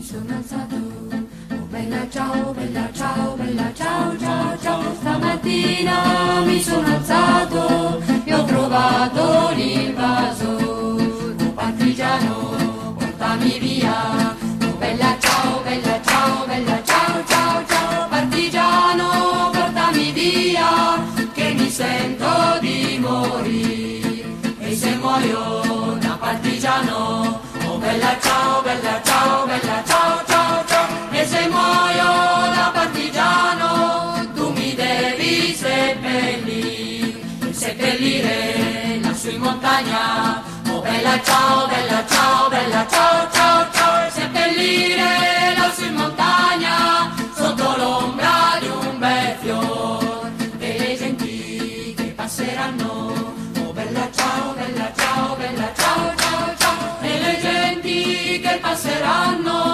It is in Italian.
sono alzato. Oh bella ciao, bella ciao, bella ciao, ciao, ciao. Stamattina mi sono alzato e ho trovato l'invasore. Oh partigiano, portami via. Oh bella ciao, bella ciao, bella ciao, ciao, ciao. Partigiano, portami via, che mi sento di morire. E se muoio da partigiano, oh bella ciao, seppellire, seppellire lassù in montagna. Oh bella ciao, bella ciao, bella ciao, ciao, ciao, seppellire lassù in montagna, sotto l'ombra di un bel fior, per le genti che passeranno. Oh bella ciao, bella ciao, bella ciao, ciao, ciao, e le genti che passeranno.